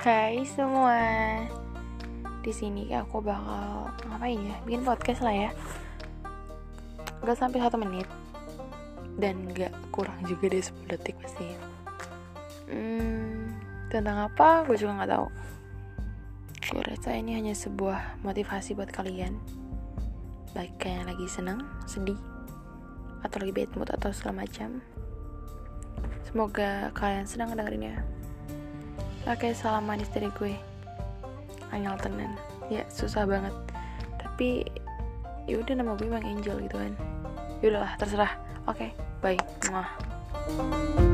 Hai semua. Di sini aku bakal ngapain ya? Bikin podcast lah ya. Gak sampai satu menit dan gak kurang juga deh 10 detik pasti. Hmm, tentang apa? Gue juga nggak tahu. Gue rasa ini hanya sebuah motivasi buat kalian. Baik kalian lagi senang, sedih, atau lagi bad mood atau segala macam. Semoga kalian senang dengerinnya. Oke, salam manis dari gue. Angel tenan. Ya, susah banget. Tapi ya udah nama gue emang Angel gitu kan. Ya udahlah, terserah. Oke, bye. Muah.